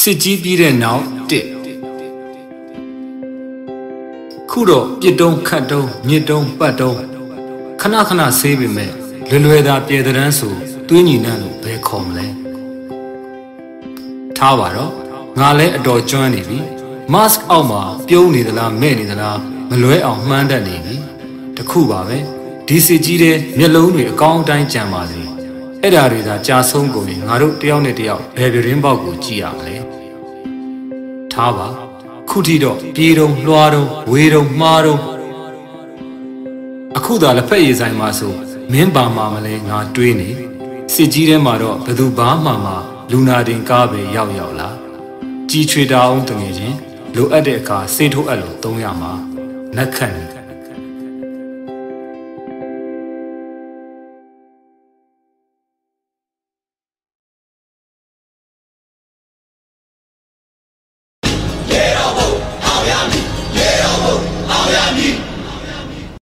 စစ်ကြီးပြီးတဲ့နောက်တစ်ခုတော့ပြစ်တုံးခတ်တုံးမြစ်တုံးပတ်တုံးခဏခဏဆေးပေမဲ့လွယ်လွယ်သာပြေတန်းဆိုတွင်းညီနှံ့လို့ဘယ်ခေါ်မလဲထားပါတော့ငါလဲအတော်ကျွမ်းနေပြီ mask အောက်မှာပြုံးနေသလားမဲ့နေသလားမလွဲအောင်မှန်းတတ်နေပြီတခုပါပဲ ဒီစစ်ကြီးတဲ့မျက်လုံးတွေအကောင်းအတိုင်းကြံပါစေအဲ့ဓာတွေသာကြာဆုံးကုန်ရင်ငါတို့တယောက်နဲ့တယောက်ဘယ်ပြင်းပေါက်ကိုကြည့်ရမလဲထားပါခုထိတော့ပြေးတုံးလွှားတုံးဝေးတုံးမှားတုံးအခုသာလက်ဖက်ရည်ဆိုင်မှာဆိုမင်းပါမှာမလဲငါတွေးနေစစ်ကြီးထဲမှာတော့ဘယ်သူဘာမှမလူနာတင်ကားပဲရောက်ရောက်လာကြီးချွေတာအောင်တငယ်ချင်းလိုအပ်တဲ့အခါစေးထိုးအပ်လို့သုံးရမှာနက်ခန့် ami.